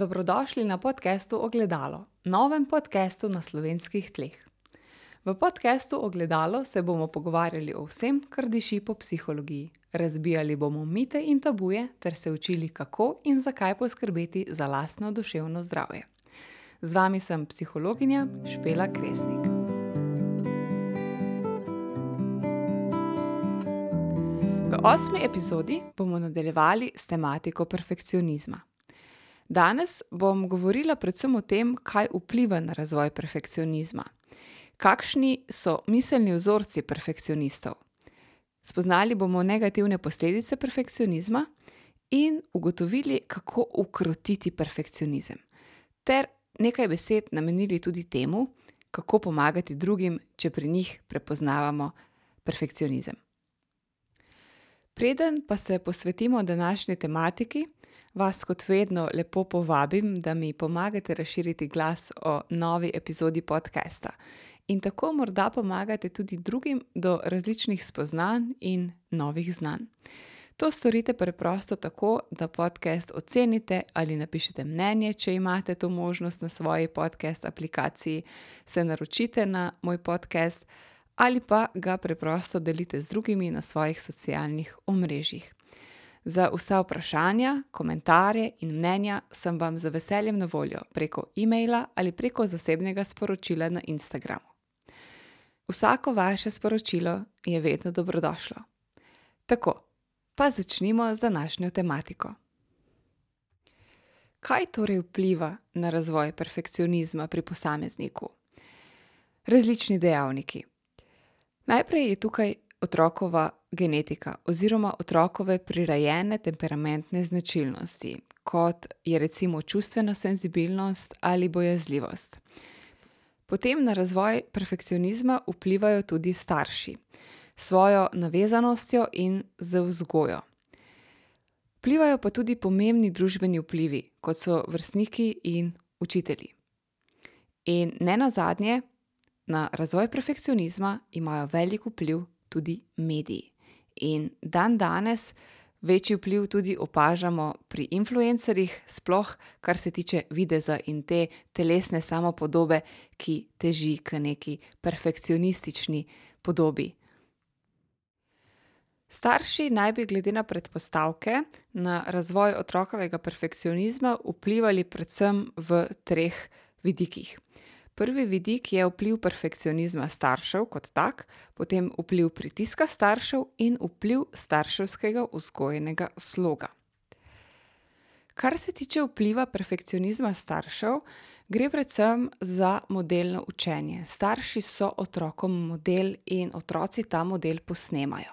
Dobrodošli na podkastu Ogledalo, novem podkastu na slovenskih tleh. V podkastu Ogledalo se bomo pogovarjali o vsem, kar diši po psihologiji. Razbijali bomo mite in tabuje, ter se učili, kako in zakaj poskrbeti za lastno duševno zdravje. Z vami sem psihologinja Špela Kresnik. V osmi epizodi bomo nadaljevali s tematiko perfekcionizma. Danes bom govorila predvsem o tem, kaj vpliva na razvoj perfekcionizma, kakšni so miselni vzorci perfekcionistov. Spoznali bomo negativne posledice perfekcionizma in ugotovili, kako ukrotiti perfekcionizem, ter nekaj besed namenili tudi temu, kako pomagati drugim, če pri njih prepoznavamo perfekcionizem. Preden pa se posvetimo današnji tematiki, vas kot vedno lepo povabim, da mi pomagate razširiti glas o novi epizodi podcasta in tako morda pomagate tudi drugim do različnih spoznanj in novih znanj. To storite preprosto tako, da podcast ocenite ali napišete mnenje, če imate to možnost na svoji podcast aplikaciji, se naročite na moj podcast ali pa ga preprosto delite z drugimi na svojih socialnih omrežjih. Za vsa vprašanja, komentarje in mnenja sem vam z veseljem na voljo preko e-maila ali preko zasebnega sporočila na Instagramu. Vsako vaše sporočilo je vedno dobrodošlo. Tako, pa začnimo z današnjo tematiko. Kaj torej vpliva na razvoj perfekcionizma pri posamezniku? Različni dejavniki. Najprej je tukaj otrokova genetika oziroma otrokove prirojene temperamentne značilnosti, kot je recimo čustvena senzibilnost ali bojazljivost. Potem na razvoj perfekcionizma vplivajo tudi starši s svojo navezanostjo in z vzgojo. Vplivajo pa tudi pomembni družbeni vplivi, kot so vrstniki in učitelji. In ne nazadnje, na razvoj perfekcionizma imajo velik vpliv tudi mediji. In dan danes večji vpliv tudi opažamo pri influencerjih, sploh kar se tiče videza in te telesne samopodobe, ki teži k neki perfekcionistični podobi. Starši naj bi glede na predpostavke na razvoj otrokovega perfekcionizma vplivali predvsem v treh vidikih. Prvi vidik je vpliv perfekcionizma staršev kot tak, potem vpliv pritiska staršev in vpliv starševskega vzgojnega sloga. Kar se tiče vpliva perfekcionizma staršev, gre predvsem za modelno učenje. Starši so otrokom model in otroci ta model posnemajo.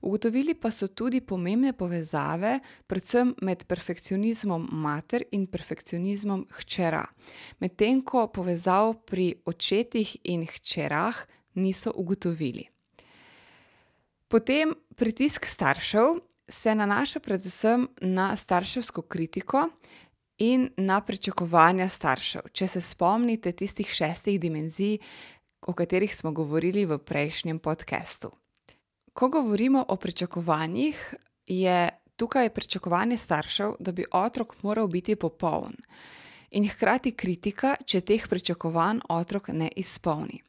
Ugotovili pa so tudi pomembne povezave, predvsem med perfekcionizmom mater in perfekcionizmom hčera, medtem ko povezav pri očetih in hčerah niso ugotovili. Potem pritisk staršev se nanaša predvsem na starševsko kritiko in na pričakovanja staršev. Če se spomnite tistih šestih dimenzij, o katerih smo govorili v prejšnjem podkastu. Ko govorimo o pričakovanjih, je tukaj pričakovanje staršev, da bi otrok moral biti popoln, in hkrati kritika, če teh pričakovanj otrok ne izpolni.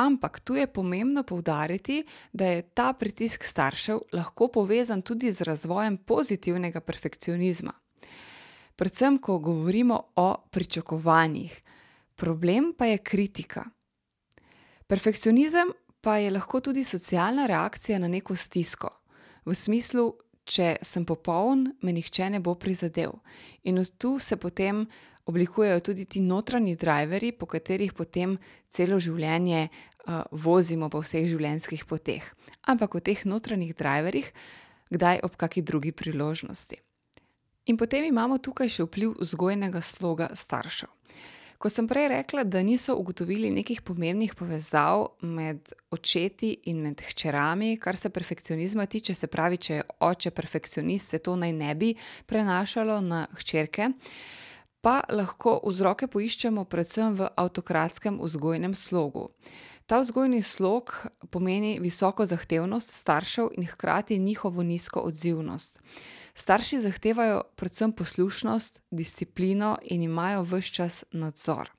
Ampak tu je pomembno poudariti, da je ta pritisk staršev lahko povezan tudi z razvojem pozitivnega perfekcionizma. Predvsem, ko govorimo o pričakovanjih, problem pa je kritika. Perfekcionizem pa je lahko tudi socialna reakcija na neko stisko, v smislu, če sem popoln, me nihče ne bo prizadel. In od tu se potem oblikujejo tudi ti notranji driverji, po katerih potem celo življenje uh, vozimo po vseh življenjskih poteh. Ampak o teh notranjih driverjih, kdaj ob kaki drugi priložnosti. In potem imamo tukaj še vpliv vzgojnega sloga staršev. Ko sem prej rekla, da niso ugotovili nekih pomembnih povezav med očeti in med hčerami, kar se perfekcionizma tiče, se pravi, če je oče perfekcionist, se to naj ne bi prenašalo na hčerke, pa lahko vzroke poiščemo predvsem v avtokratskem vzgojnem slogu. Ta vzgojni slog pomeni visoko zahtevnost staršev in hkrati njihovo nizko odzivnost. Starši zahtevajo predvsem poslušnost, disciplino in imajo ves čas nadzor.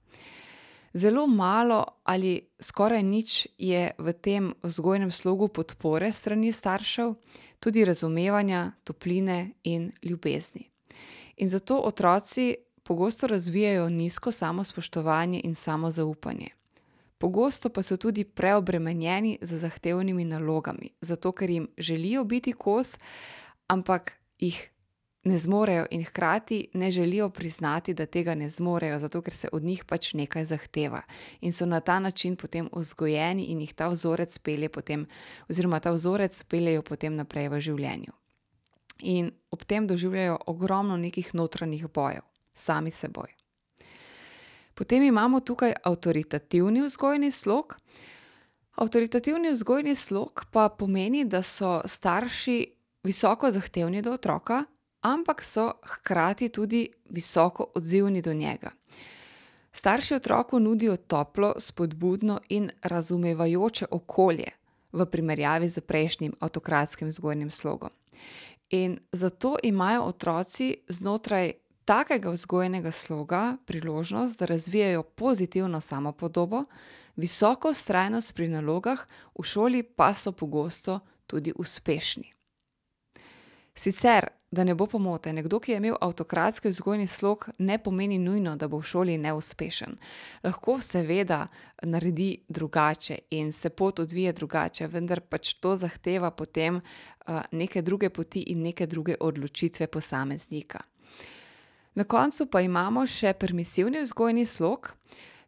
Zelo malo ali skoraj nič je v tem vzgojnem slogu podpore strani staršev, tudi razumevanja, topline in ljubezni. In zato otroci pogosto razvijajo nizko samospoštovanje in samozaupanje. Pogosto pa so tudi preobremenjeni z zahtevnimi nalogami, zato ker jim želijo biti kos, ampak jih ne zmorejo in hkrati ne želijo priznati, da tega ne zmorejo, zato ker se od njih pač nekaj zahteva. In so na ta način potem vzgojeni in jih ta vzorec pelje potem, oziroma ta vzorec peljejo potem naprej v življenju. In ob tem doživljajo ogromno nekih notranjih bojev, sami seboj. Potem imamo tukaj avtoritativni vzgojni slog. Avtoritativni vzgojni slog pa pomeni, da so starši visoko zahtevni do otroka, ampak so hkrati tudi visoko odzivni do njega. Starši otroku nudijo toplo, spodbudno in razumevajoče okolje v primerjavi s prejšnjim avtokratskim vzgojnim slogom. In zato imajo otroci znotraj takega vzgojnega sloga priložnost, da razvijajo pozitivno samopodobo, visoko vztrajnost pri nalogah, v šoli pa so pogosto tudi uspešni. Sicer, da ne bo pomote, nekdo, ki je imel avtokratski vzgojni slog, ne pomeni nujno, da bo v šoli neuspešen. Lahko seveda naredi drugače in se pot odvije drugače, vendar pač to zahteva potem, neke druge poti in neke druge odločitve posameznika. Na koncu pa imamo še permisivni vzgojni slog.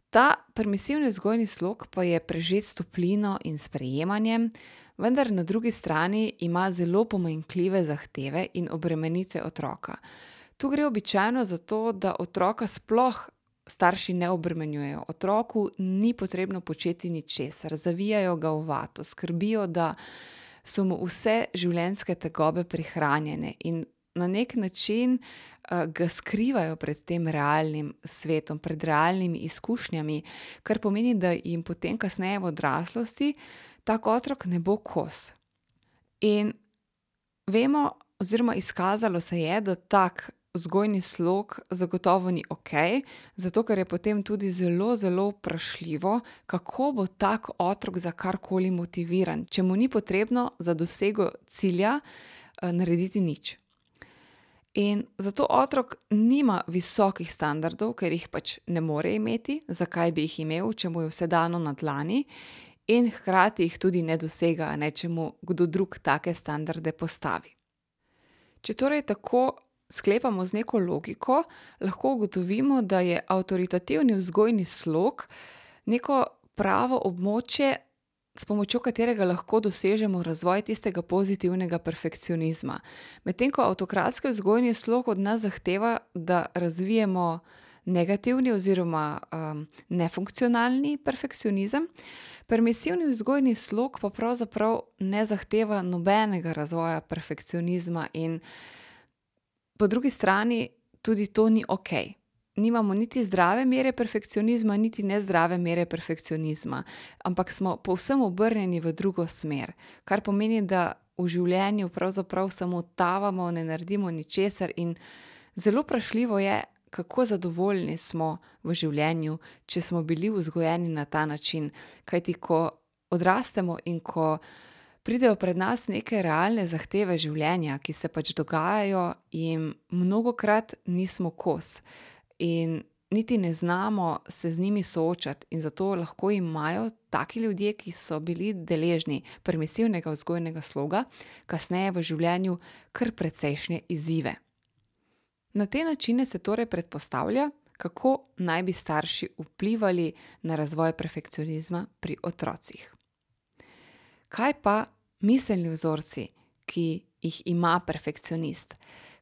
Ta permisivni vzgojni slog pa je prežet s toplino in sprejemanjem, vendar na drugi strani ima zelo pomanjkljive zahteve in obremenitve otroka. Tu gre običajno za to, da otroka sploh starši ne obremenjujejo. Otroku ni potrebno početi ničesar, zavijajo ga v vato, skrbijo, da so mu vse življenjske tegobe prihranjene, in na neki način, ga skrivajo pred tem realnim svetom, pred realnimi izkušnjami, kar pomeni, da jim potem kasneje v odraslosti tak otrok ne bo kos. In vemo oziroma izkazalo se je, da tak vzgojni slog zagotovo ni okej, zato ker je potem tudi zelo, zelo vprašljivo, kako bo tak otrok za karkoli motiviran, če mu ni potrebno za dosego cilja, narediti nič. In zato otrok nima visokih standardov, ker jih pač ne more imeti, zakaj bi jih imel, če mu je vse dano na dlani, in hkrati jih tudi ne dosega, ne, če mu kdo drug take standarde postavi. Če torej tako sklepamo z neko logiko, lahko ugotovimo, da je avtoritativni vzgojni slog neko pravo območje, s pomočjo katerega lahko dosežemo razvoj tistega pozitivnega perfekcionizma. Medtem ko avtokratski vzgojni slog od nas zahteva, da razvijemo negativni oziroma, nefunkcionalni perfekcionizem, permisivni vzgojni slog pa pravzaprav ne zahteva nobenega razvoja perfekcionizma in po drugi strani tudi to ni okej. Nimamo niti zdrave mere perfekcionizma niti nezdrave mere perfekcionizma, ampak smo povsem obrnjeni v drugo smer, kar pomeni, da v življenju pravzaprav samo tavamo, ne naredimo ničesar in zelo vprašljivo je, kako zadovoljni smo v življenju, če smo bili vzgojeni na ta način. Kajti ko odrastemo in ko pridejo pred nas neke realne zahteve življenja, ki se pač dogajajo, jim mnogokrat nismo kos. In niti ne znamo se z njimi soočati in zato lahko imajo taki ljudje, ki so bili deležni permisivnega vzgojnega sloga, kasneje v življenju kar precejšnje izzive. Na te načine se torej predpostavlja, kako naj bi starši vplivali na razvoj perfekcionizma pri otrocih. Kaj pa miselni vzorci, ki jih ima perfekcionist?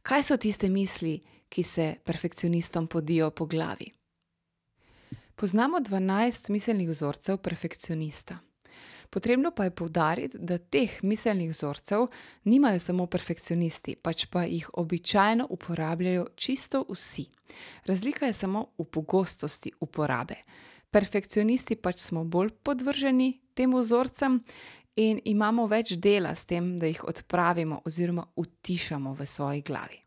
Kaj so tiste misli, ki se perfekcionistom podijo po glavi? Poznamo dvanajst miselnih vzorcev perfekcionista. Potrebno pa je poudariti, da teh miselnih vzorcev nimajo samo perfekcionisti, pač pa jih običajno uporabljajo čisto vsi. Razlika je samo v pogostosti uporabe. Perfekcionisti pač smo bolj podvrženi tem vzorcem in imamo več dela s tem, da jih odpravimo oziroma utišamo v svoji glavi.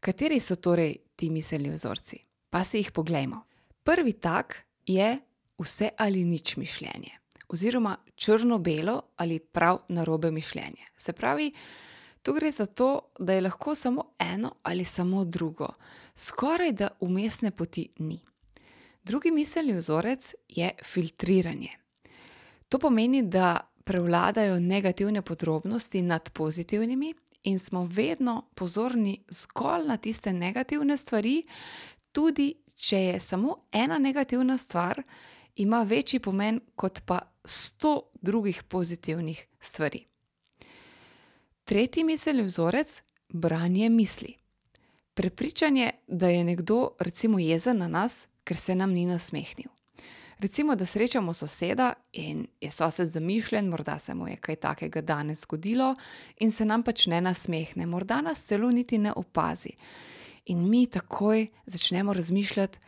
Kateri so torej ti miselni vzorci? Pa si jih poglejmo. Prvi tak je vse ali nič mišljenje, oziroma črno-belo ali prav narobe mišljenje. Se pravi, tu gre za to, da je lahko samo eno ali samo drugo, skoraj da umestne poti ni. Drugi miselni vzorec je filtriranje. To pomeni, da prevladajo negativne podrobnosti nad pozitivnimi, in smo vedno pozorni zgolj na tiste negativne stvari, tudi če je samo ena negativna stvar, ima večji pomen kot pa sto drugih pozitivnih stvari. Tretji miselni vzorec: branje misli. Prepričanje, da je nekdo recimo jezen na nas, ker se nam ni nasmehnil. Recimo, da srečamo soseda in je sosed zamišljen, morda se mu je kaj takega danes zgodilo in se nam pač ne nasmehne, morda nas celo niti ne opazi. In mi takoj začnemo razmišljati,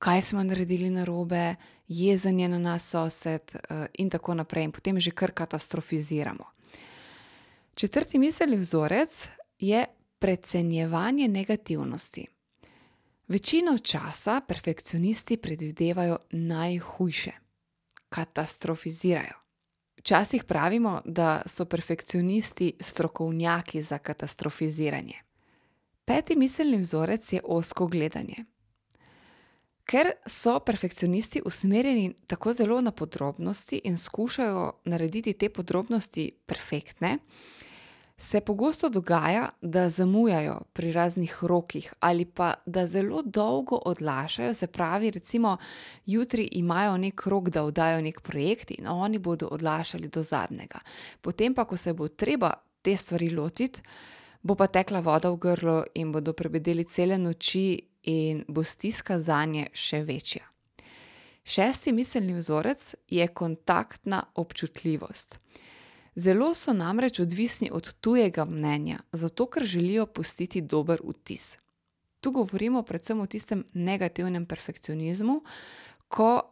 kaj smo naredili narobe, jezen je na nas sosed, in tako naprej, in potem že kar katastrofiziramo. Četrti miselni vzorec je precenjevanje negativnosti. Večino časa perfekcionisti predvidevajo najhujše, katastrofizirajo. Včasih pravimo, da so perfekcionisti strokovnjaki za katastrofiziranje. Peti miselni vzorec je ozko gledanje. Ker so perfekcionisti usmerjeni tako zelo na podrobnosti in skušajo narediti te podrobnosti perfektne, se pogosto dogaja, da zamujajo pri raznih rokih ali pa da zelo dolgo odlašajo, se pravi, recimo jutri imajo neki rok, da oddajo neki projekt, in oni bodo odlašali do zadnjega. Potem pa, ko se bo treba te stvari lotiti, bo pa tekla voda v grlu in bodo prebedeli cele noči in bo stiska zanje še večja. Šesti miselni vzorec je kontaktna občutljivost. Zelo so namreč odvisni od tujega mnenja, zato ker želijo pustiti dober vtis. Tu govorimo predvsem o tistem negativnem perfekcionizmu, ko,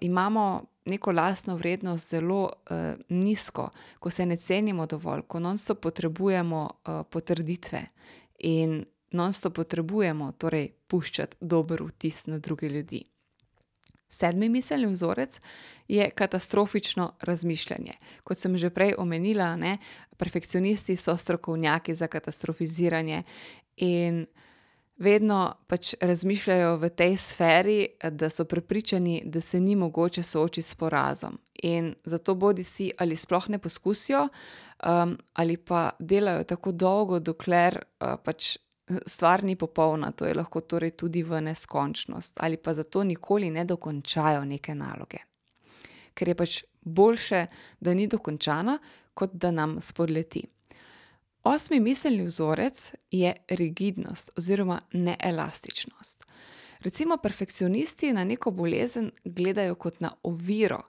imamo neko lastno vrednost zelo, nizko, ko se ne cenimo dovolj, ko nonstop potrebujemo, potrditve in nonstop potrebujemo torej puščati dober vtis na druge ljudi. Sedmi miselni vzorec je katastrofično razmišljanje. Kot sem že prej omenila, ne, perfekcionisti so strokovnjaki za katastrofiziranje in vedno pač razmišljajo v tej sferi, da so prepričani, da se ni mogoče soočiti s porazom. In zato bodisi ali sploh ne poskusijo, ali pa delajo tako dolgo, dokler, pač, stvar ni popolna, to je lahko torej tudi v neskončnost, ali pa zato nikoli ne dokončajo neke naloge. Ker je pač boljše, da ni dokončana, kot da nam spodleti. Osmi miselni vzorec je rigidnost oziroma neelastičnost. Recimo perfekcionisti na neko bolezen gledajo kot na oviro.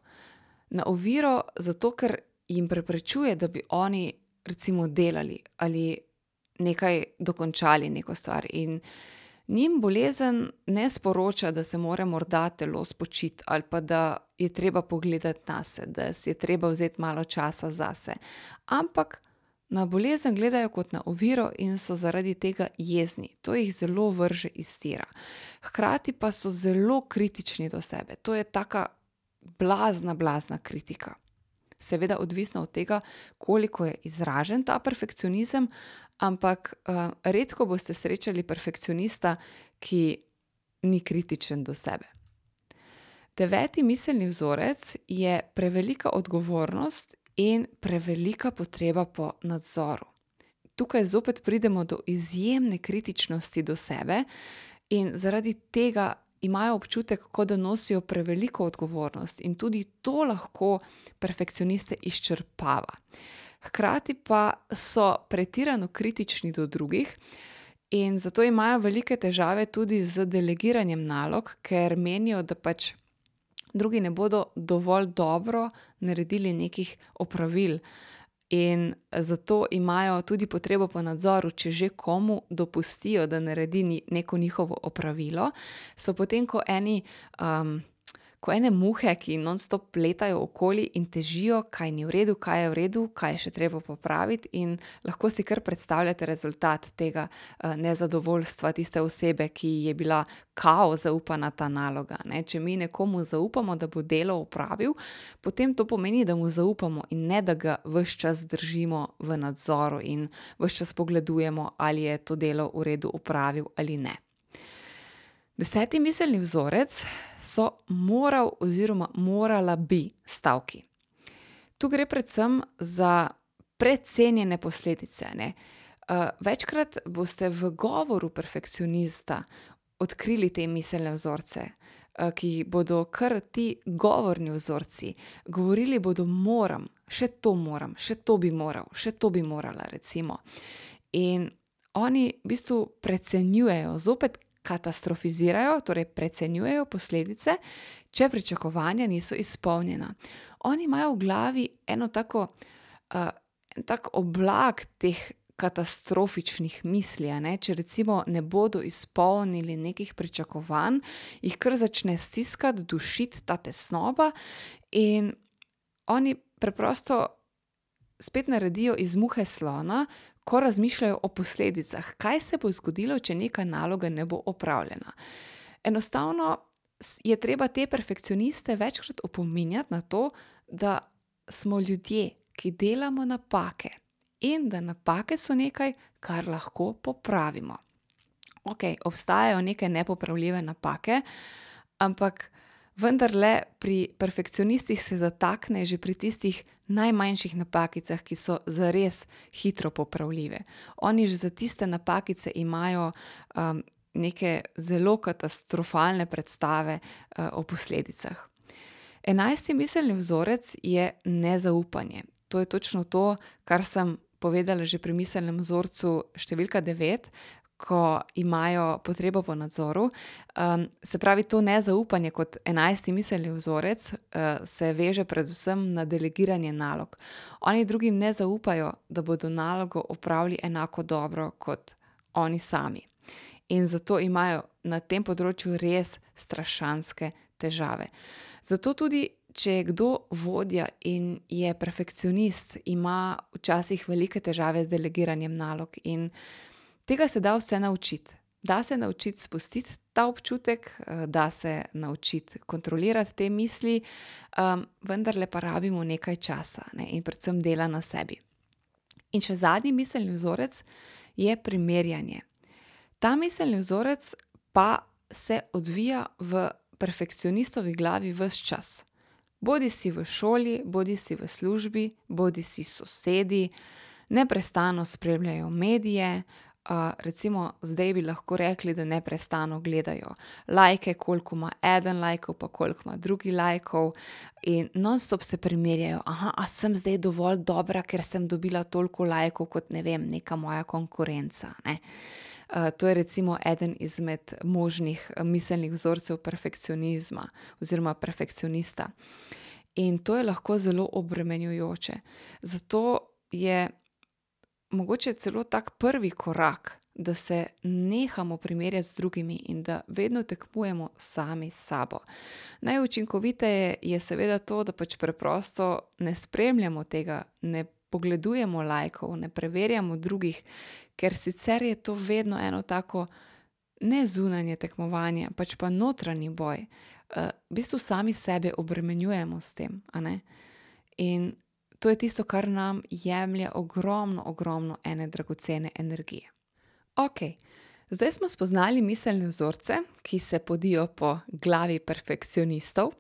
Na oviro zato, ker jim preprečuje, da bi oni recimo delali ali nekaj dokončali, neko stvar, in njim bolezen ne sporoča, da se mora morda telo spočiti ali pa da je treba pogledati nase, da si je treba vzeti malo časa zase. Ampak na bolezen gledajo kot na oviro in so zaradi tega jezni. To jih zelo vrže iz tira. Hkrati pa so zelo kritični do sebe. To je taka blazna, blazna kritika. Seveda odvisno od tega, koliko je izražen ta perfekcionizem, ampak, redko boste srečali perfekcionista, ki ni kritičen do sebe. Deveti miselni vzorec je prevelika odgovornost in prevelika potreba po nadzoru. Tukaj zopet pridemo do izjemne kritičnosti do sebe in zaradi tega imajo občutek, kot da nosijo preveliko odgovornost, in tudi to lahko perfekcioniste izčrpava. Hkrati pa so pretirano kritični do drugih in zato imajo velike težave tudi z delegiranjem nalog, ker menijo, da pač drugi ne bodo dovolj dobro naredili nekih opravil. In zato imajo tudi potrebo po nadzoru, če že komu dopustijo, da naredi neko njihovo opravilo, so potem, ko eni, ko ene muhe, ki non-stop letajo okoli in težijo, kaj ni v redu, kaj je v redu, kaj je še treba popraviti, in lahko si kar predstavljate rezultat tega uh, nezadovoljstva tiste osebe, ki je bila kao zaupana ta naloga. Ne? Če mi nekomu zaupamo, da bo delo upravil, potem to pomeni, da mu zaupamo in ne da ga vse čas držimo v nadzoru in vse čas pogledujemo, ali je to delo v redu upravil ali ne. Deseti miselni vzorec so moral oziroma morala bi stavki. Tu gre predvsem za precenjene posledice. Ne? Uh, večkrat boste v govoru perfekcionista odkrili te miselne vzorce, uh, ki bodo kar ti govorni vzorci. Govorili bodo: moram, še to moram, še to bi moral, še to bi morala. Recimo. In oni v bistvu precenjujejo, zopet katastrofizirajo, torej precenjujejo posledice, če pričakovanja niso izpolnjena. Oni imajo v glavi eno tako, uh, en tak oblak teh katastrofičnih misli. Če recimo ne bodo izpolnili nekih pričakovanj, jih kar začne stiskati, dušiti ta tesnoba, in oni preprosto spet naredijo iz muhe slona, ko razmišljajo o posledicah, kaj se bo zgodilo, če neka naloga ne bo opravljena. Enostavno je treba te perfekcioniste večkrat opominjati na to, da smo ljudje, ki delamo napake in da napake so nekaj, kar lahko popravimo. Ok, obstajajo neke nepopravljive napake, ampak vendarle pri perfekcionistih se zatakne že pri tistih najmanjših napakicah, ki so zares hitro popravljive. Oni že za tiste napakice imajo um, neke zelo katastrofalne predstave uh, o posledicah. Enajsti miselni vzorec je nezaupanje. To je točno to, kar sem povedala že pri miselnem vzorcu številka devet, ko imajo potrebo po nadzoru. Um, se pravi, to nezaupanje kot enajsti miselni vzorec uh, se veže predvsem na delegiranje nalog. Oni drugim ne zaupajo, da bodo nalogo opravili enako dobro kot oni sami. In zato imajo na tem področju res strašanske težave. Zato tudi, če je kdo vodja in je perfekcionist, ima včasih velike težave z delegiranjem nalog. In Tega se da vse naučiti. Da se naučiti spustiti ta občutek, eh, da se naučiti kontrolirati te misli, um, vendar le pa rabimo nekaj časa ne, in predvsem dela na sebi. In še zadnji miselni vzorec je primerjanje. Ta miselni vzorec pa se odvija v perfekcionistovi glavi vse čas. Bodi si v šoli, bodi si v službi, bodi si sosedi, neprestano spremljajo medije, recimo zdaj bi lahko rekli, da neprestano gledajo lajke, koliko ima eden lajkov, pa koliko ima drugi lajkov, in nonstop se primerjajo, a sem zdaj dovolj dobra, ker sem dobila toliko lajkov kot, ne vem, neka moja konkurenca, ne. to je recimo eden izmed možnih eh, miselnih vzorcev perfekcionizma oziroma perfekcionista. In to je lahko zelo obremenjujoče. Zato je mogoče celo tak prvi korak, da se nehamo primerjati z drugimi in da vedno tekmujemo sami s sabo. Najučinkoviteje je seveda to, da pač preprosto ne spremljamo tega, ne pogledujemo lajkov, ne preverjamo drugih, ker sicer je to vedno eno tako ne zunanje tekmovanje, pač pa notranji boj. Uh, v bistvu sami sebe obremenjujemo s tem. In to je tisto, kar nam jemlje ogromno, ogromno ene dragocene energije. Ok, zdaj smo spoznali miselne vzorce, ki se podijo po glavi perfekcionistov,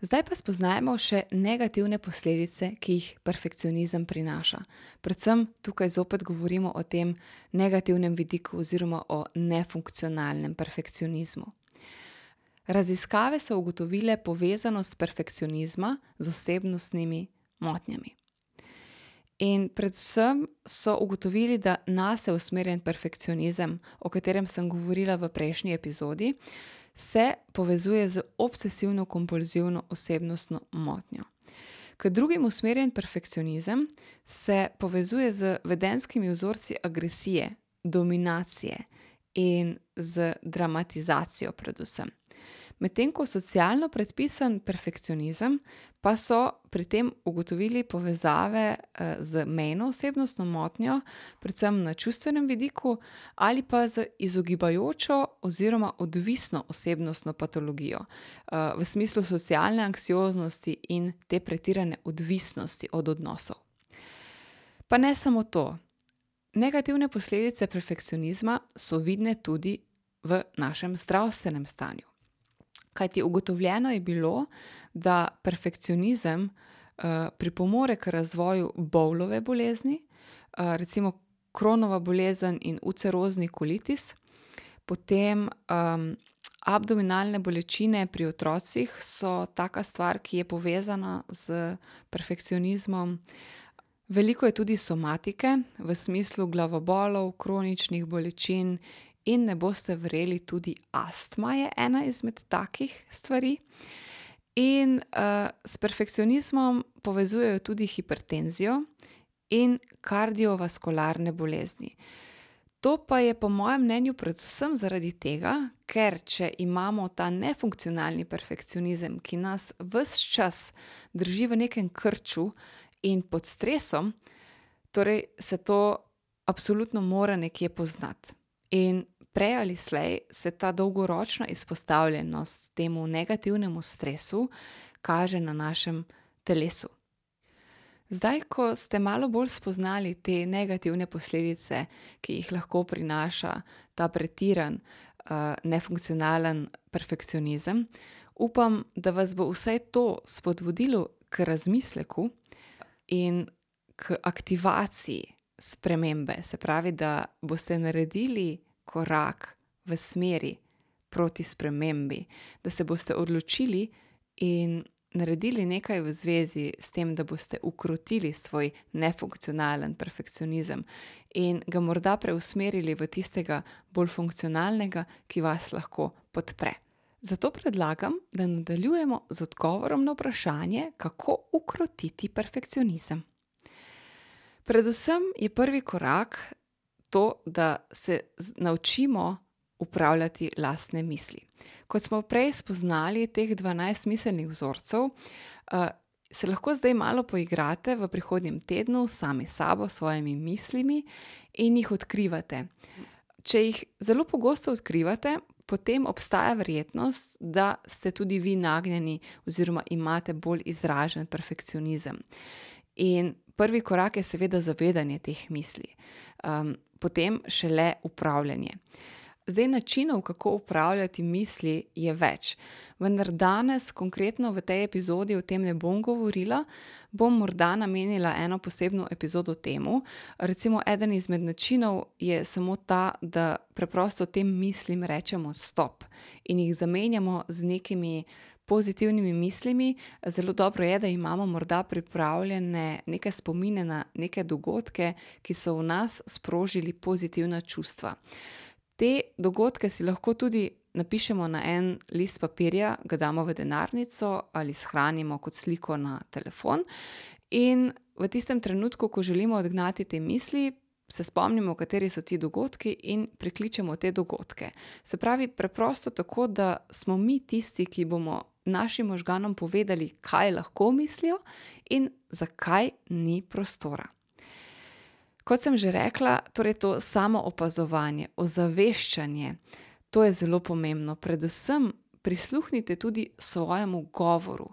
zdaj pa spoznajmo še negativne posledice, ki jih perfekcionizem prinaša. Predvsem tukaj zopet govorimo o tem negativnem vidiku oziroma o nefunkcionalnem perfekcionizmu. Raziskave so ugotovile povezanost perfekcionizma z osebnostnimi motnjami. In predvsem so ugotovili, da nas je usmerjen perfekcionizem, o katerem sem govorila v prejšnji epizodi, se povezuje z obsesivno-kompulzivno osebnostno motnjo. K drugim usmerjen perfekcionizem se povezuje z vedenskimi vzorci agresije, dominacije in z dramatizacijo, predvsem. Medtem ko socialno predpisan perfekcionizem pa so pri tem ugotovili povezave z mejno osebnostno motnjo, predvsem na čustvenem vidiku, ali pa z izogibajočo oziroma odvisno osebnostno patologijo, v smislu socialne anksioznosti in te pretirane odvisnosti od odnosov. Pa ne samo to. Negativne posledice perfekcionizma so vidne tudi v našem zdravstvenem stanju. Kajti ugotovljeno je bilo, da perfekcionizem, pripomore k razvoju bowlove bolezni, recimo Chronova bolezen in ulcerozni kolitis, potem, abdominalne bolečine pri otrocih so taka stvar, ki je povezana s perfekcionizmom. Veliko je tudi somatike, v smislu glavobolov, kroničnih bolečin, in ne boste verjeli, tudi astma je ena izmed takih stvari. In, s perfekcionizmom povezujejo tudi hipertenzijo in kardiovaskularne bolezni. To pa je po mojem mnenju predvsem zaradi tega, ker če imamo ta nefunkcionalni perfekcionizem, ki nas ves čas drži v nekem krču in pod stresom, torej se to absolutno mora nekje poznati. In prej ali slej se ta dolgoročna izpostavljenost temu negativnemu stresu kaže na našem telesu. Zdaj, ko ste malo bolj spoznali te negativne posledice, ki jih lahko prinaša ta pretiran, nefunkcionalen perfekcionizem, upam, da vas bo vsaj to spodbudilo k razmisleku in k aktivaciji spremembe, se pravi, da boste naredili korak v smeri proti spremembi, da se boste odločili in naredili nekaj v zvezi s tem, da boste ukrotili svoj nefunkcionalen perfekcionizem in ga morda preusmerili v tistega bolj funkcionalnega, ki vas lahko podpre. Zato predlagam, da nadaljujemo z odgovorom na vprašanje, kako ukrotiti perfekcionizem. Predvsem je prvi korak to, da se naučimo upravljati lastne misli. Kot smo prej spoznali teh dvanajst miselnih vzorcev, se lahko zdaj malo poigrate v prihodnjem tednu sami sabo, svojimi mislimi in jih odkrivate. Če jih zelo pogosto odkrivate, potem obstaja verjetnost, da ste tudi vi nagnjeni oziroma imate bolj izražen perfekcionizem. In prvi korak je seveda zavedanje teh misli. Potem šele upravljanje. Zdaj, načinov, kako upravljati misli, je več. Vendar danes konkretno v tej epizodi o tem ne bom govorila, bom morda namenila eno posebno epizodo temu. Recimo eden izmed načinov je samo ta, da preprosto tem mislim rečemo stop in jih zamenjamo z nekimi pozitivnimi mislimi. Zelo dobro je, da imamo morda pripravljene neke spomine na neke dogodke, ki so v nas sprožili pozitivna čustva. Te dogodke si lahko tudi napišemo na en list papirja, ga damo v denarnico ali shranimo kot sliko na telefon. In v tistem trenutku, ko želimo odgnati te misli, se spomnimo, kateri so ti dogodki, in prikličemo te dogodke. Se pravi, preprosto tako, da smo mi tisti, ki bomo našim možganom povedali, kaj lahko mislijo in zakaj ni prostora. Kot sem že rekla, torej to samoopazovanje, ozaveščanje, to je zelo pomembno. Predvsem prisluhnite tudi svojemu govoru.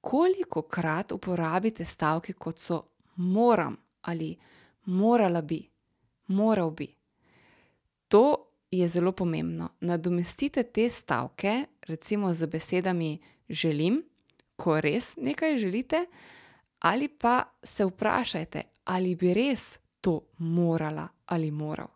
Kolikokrat uporabite stavke, kot so moram ali morala bi, moral bi. To je zelo pomembno. Nadomestite te stavke recimo z besedami želim, ko res nekaj želite, ali pa se vprašajte, ali bi res to morala ali moral.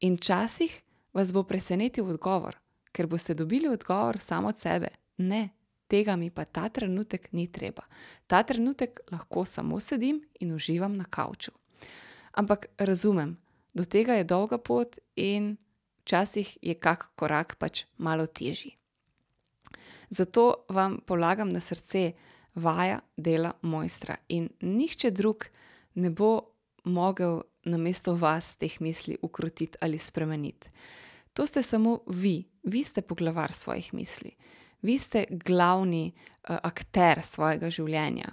In včasih vas bo presenetil odgovor, ker boste dobili odgovor sam od sebe: "Ne, tega mi pa ta trenutek ni treba. Ta trenutek lahko samo sedim in uživam na kavču." Ampak razumem, do tega je dolga pot in včasih je kak korak pač malo težji. Zato vam polagam na srce: vaja dela mojstra in nihče drug ne bo mogel namesto vas teh misli ukrotiti ali spremeniti. To ste samo vi, vi ste poglavar svojih misli, vi ste glavni uh, akter svojega življenja.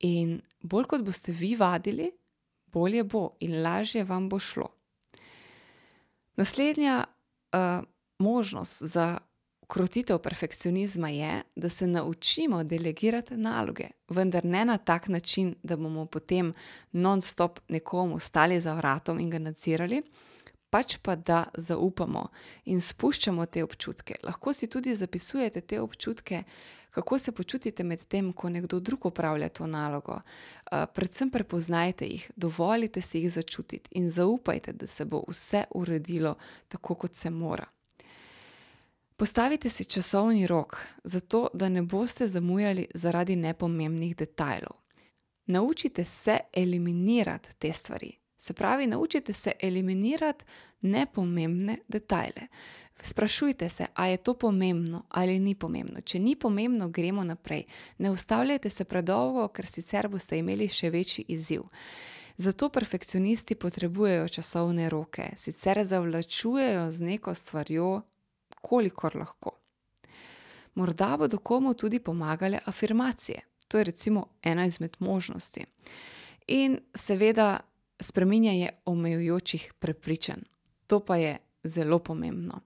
In bolj kot boste vi vadili, bolje bo in lažje vam bo šlo. Naslednja uh, možnost za krotitev perfekcionizma je, da se naučimo delegirati naloge, vendar ne na tak način, da bomo potem non-stop nekomu stali za vratom in ga nadzirali, pač pa da zaupamo in spuščamo te občutke. Lahko si tudi zapisujete te občutke, kako se počutite med tem, ko nekdo drug upravlja to nalogo. Uh, predvsem prepoznajte jih, dovolite si jih začutiti in zaupajte, da se bo vse uredilo tako, kot se mora. Postavite si časovni rok, zato da ne boste zamujali zaradi nepomembnih detajlov. Naučite se eliminirati te stvari. Se pravi, naučite se eliminirati nepomembne detajle. Sprašujte se, ali je to pomembno ali ni pomembno. Če ni pomembno, gremo naprej. Ne ustavljajte se predolgo, ker sicer boste imeli še večji izziv. Zato perfekcionisti potrebujejo časovne roke, sicer zavlačujejo z neko stvarjo, kolikor lahko. Morda bodo komu tudi pomagale afirmacije. To je recimo ena izmed možnosti. In seveda spreminjanje omejujočih prepričanj. To pa je zelo pomembno.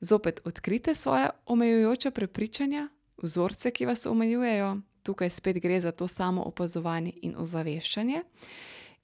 Zopet odkrite svoje omejujoče prepričanja, vzorce, ki vas omejujejo. Tukaj spet gre za to samo opazovanje in ozaveščanje.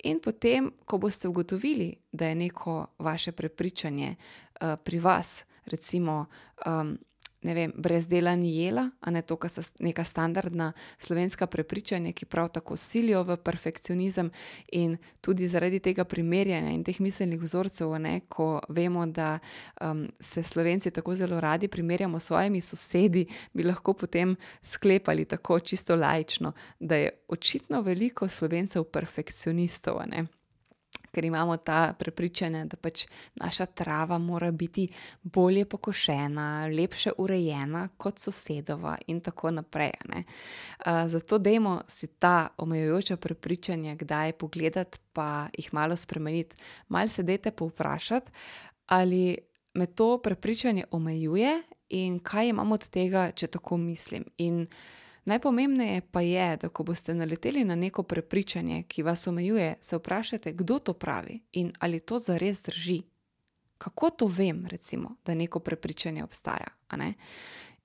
In potem, ko boste ugotovili, da je neko vaše prepričanje uh, pri vas, recimo, um, ne vem, brez dela ni jela, a ne to, kar so neka standardna slovenska prepričanja, ki prav tako silijo v perfekcionizem in tudi zaradi tega primerjanja in teh miselnih vzorcev, ne, ko vemo, da um, se slovenci tako zelo radi primerjamo s svojimi sosedi, bi lahko potem sklepali tako čisto lajično, da je očitno veliko slovencev perfekcionistov, ne ker imamo ta prepričanje, da pač naša trava mora biti bolje pokošena, lepše urejena kot sosedova, in tako naprej. Uh, zato dajmo si ta omejujoča prepričanja, kdaj pogledati, pa jih malo spremeniti. Mal se dajte povprašati, ali me to prepričanje omejuje in kaj imam od tega, če tako mislim. In Najpomembneje pa je, da ko boste naleteli na neko prepričanje, ki vas omejuje, se vprašate, kdo to pravi in ali to zares drži. Kako to vem, recimo, da neko prepričanje obstaja?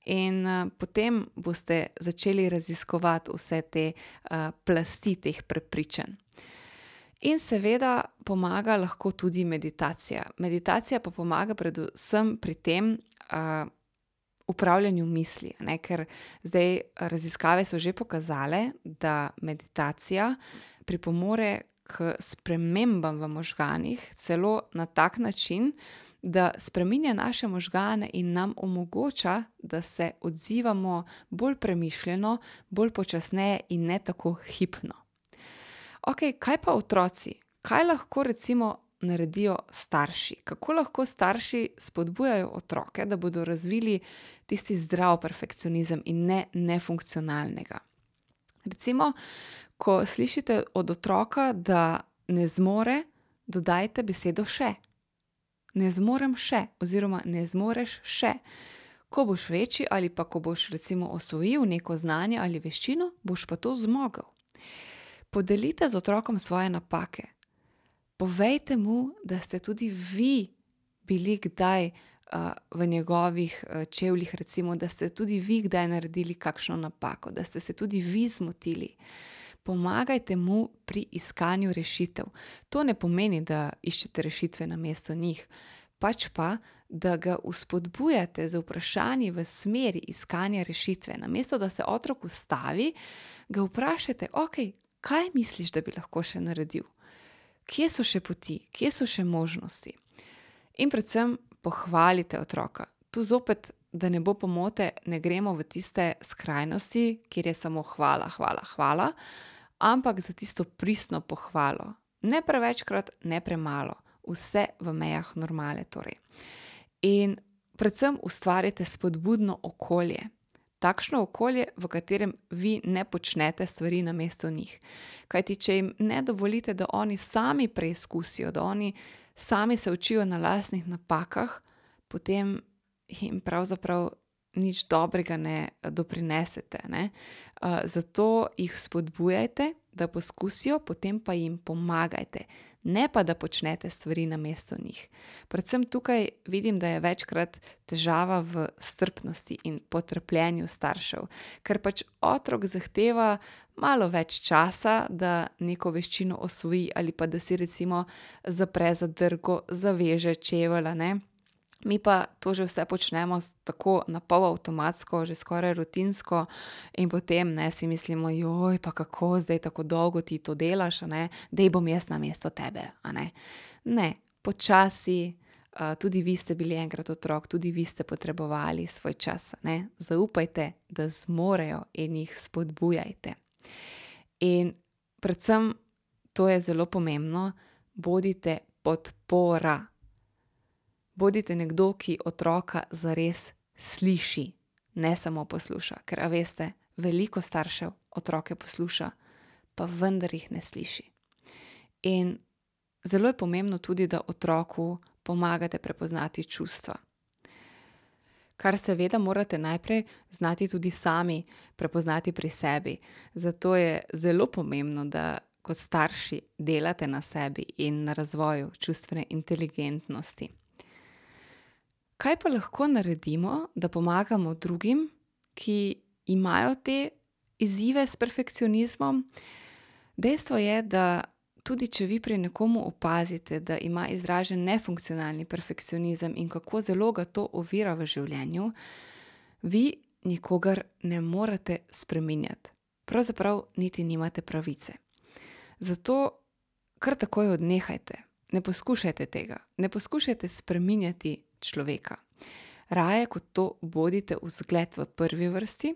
In uh, potem boste začeli raziskovati vse te uh, plasti teh prepričanj. In seveda pomaga lahko tudi meditacija. Meditacija pa pomaga predvsem pri tem, uh, upravljanju misli. Ne? Ker zdaj raziskave so že pokazale, da meditacija pripomore k spremembam v možganjih, celo na tak način, da spremenja naše možgane in nam omogoča, da se odzivamo bolj premišljeno, bolj počasneje in ne tako hipno. Ok, kaj pa otroci? Kaj lahko recimo naredijo starši? Kako lahko starši spodbujajo otroke, da bodo razvili tisti zdrav perfekcionizem in ne nefunkcionalnega? Recimo, ko slišite od otroka, da ne zmore, dodajte besedo še. Ne zmorem še, oziroma ne zmoreš še. Ko boš večji, ali pa ko boš recimo osvojil neko znanje ali veščino, boš pa to zmogel. Podelite z otrokom svoje napake, povejte mu, da ste tudi vi bili kdaj uh, v njegovih uh, čevljih, recimo, da ste tudi vi kdaj naredili kakšno napako, da ste se tudi vi zmotili. Pomagajte mu pri iskanju rešitev. To ne pomeni, da iščete rešitve na mesto njih, pač pa, da ga uspodbujate z vprašanji v smeri iskanja rešitve. Na mesto, da se otrok ustavi, ga vprašajte, ok, kaj misliš, da bi lahko še naredil? Kje so še poti, kje so še možnosti. In predvsem pohvalite otroka. Tu zopet, da ne bo pomote, ne gremo v tiste skrajnosti, kjer je samo hvala, hvala, hvala, ampak za tisto pristno pohvalo. Ne prevečkrat, ne premalo, vse v mejah normale. Torej. In predvsem ustvarite spodbudno okolje, takšno okolje, v katerem vi ne počnete stvari na mesto njih. Kajti, če jim ne dovolite, da oni sami preizkusijo, da oni sami se učijo na lastnih napakah, potem jim pravzaprav nič dobrega ne doprinesete. Ne? Uh, zato jih spodbujajte, da poskusijo, potem pa jim pomagajte, ne pa da počnete stvari na mesto njih. Predvsem tukaj vidim, da je večkrat težava v strpnosti in potrpljenju staršev, ker pač otrok zahteva malo več časa, da neko veščino osvoji ali pa da si recimo zapre zadrgo, zaveže čevela. Mi pa to že vse počnemo tako na pol avtomatsko, že skoraj rutinsko, in potem ne si mislimo, joj, pa kako zdaj tako dolgo ti to delaš, da je bom jaz na mesto tebe. Ne, ne počasi. Uh, tudi vi ste bili enkrat otrok, tudi vi ste potrebovali svoj čas. Ne? Zaupajte, da zmorejo in jih spodbujajte. In predvsem, to je zelo pomembno, bodite podpora bodite nekdo, ki otroka zares sliši, ne samo posluša. Ker, a veste, veliko staršev otroke posluša, pa vendar jih ne sliši. In zelo je pomembno tudi, da otroku pomagate prepoznati čustva. Kar seveda morate najprej znati tudi sami prepoznati pri sebi. Zato je zelo pomembno, da kot starši delate na sebi in na razvoju čustvene inteligentnosti. Kaj pa lahko naredimo, da pomagamo drugim, ki imajo te izzive s perfekcionizmom? Dejstvo je, da tudi če vi pri nekomu opazite, da ima izražen nefunkcionalni perfekcionizem in kako zelo ga to ovira v življenju, vi nikogar ne morete spremenjati. Pravzaprav niti nimate pravice. Zato kar takoj odnehajte. Ne poskušajte tega, ne poskušajte spremenjati človeka. Raje kot to, bodite vzgled v prvi vrsti,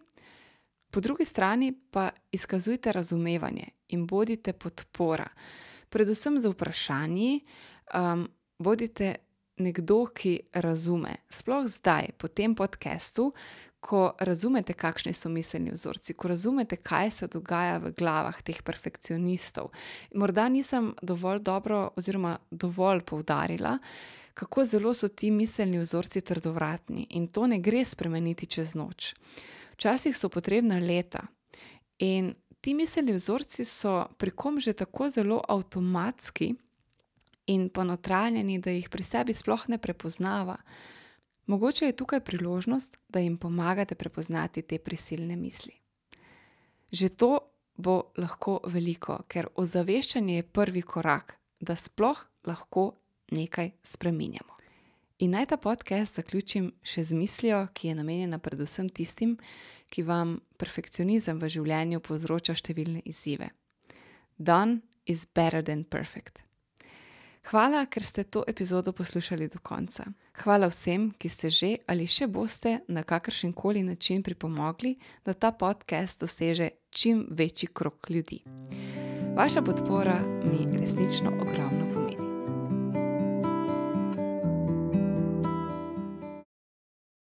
po drugi strani pa izkazujte razumevanje in bodite podpora. Predvsem za vprašanji, um, bodite nekdo, ki razume. Sploh zdaj, po tem podkastu, ko razumete, kakšni so miselni vzorci, ko razumete, kaj se dogaja v glavah teh perfekcionistov. Morda nisem dovolj dobro oziroma dovolj poudarila, kako zelo so ti miselni vzorci trdovratni in to ne gre spremeniti čez noč. Včasih so potrebna leta in ti miselni vzorci so pri kom že tako zelo avtomatski in ponotranjeni, da jih pri sebi sploh ne prepoznava. Mogoče je tukaj priložnost, da jim pomagate prepoznati te prisilne misli. Že to bo lahko veliko, ker ozaveščanje je prvi korak, da sploh lahko nekaj spremenjamo. In naj ta podcast zaključim še z mislijo, ki je namenjena predvsem tistim, ki vam perfekcionizem v življenju povzroča številne izzive. Done is better than perfect. Hvala, ker ste to epizodo poslušali do konca. Hvala vsem, ki ste že ali še boste na kakršen koli način pripomogli, da ta podcast doseže čim večji krok ljudi. Vaša podpora mi resnično ogromno.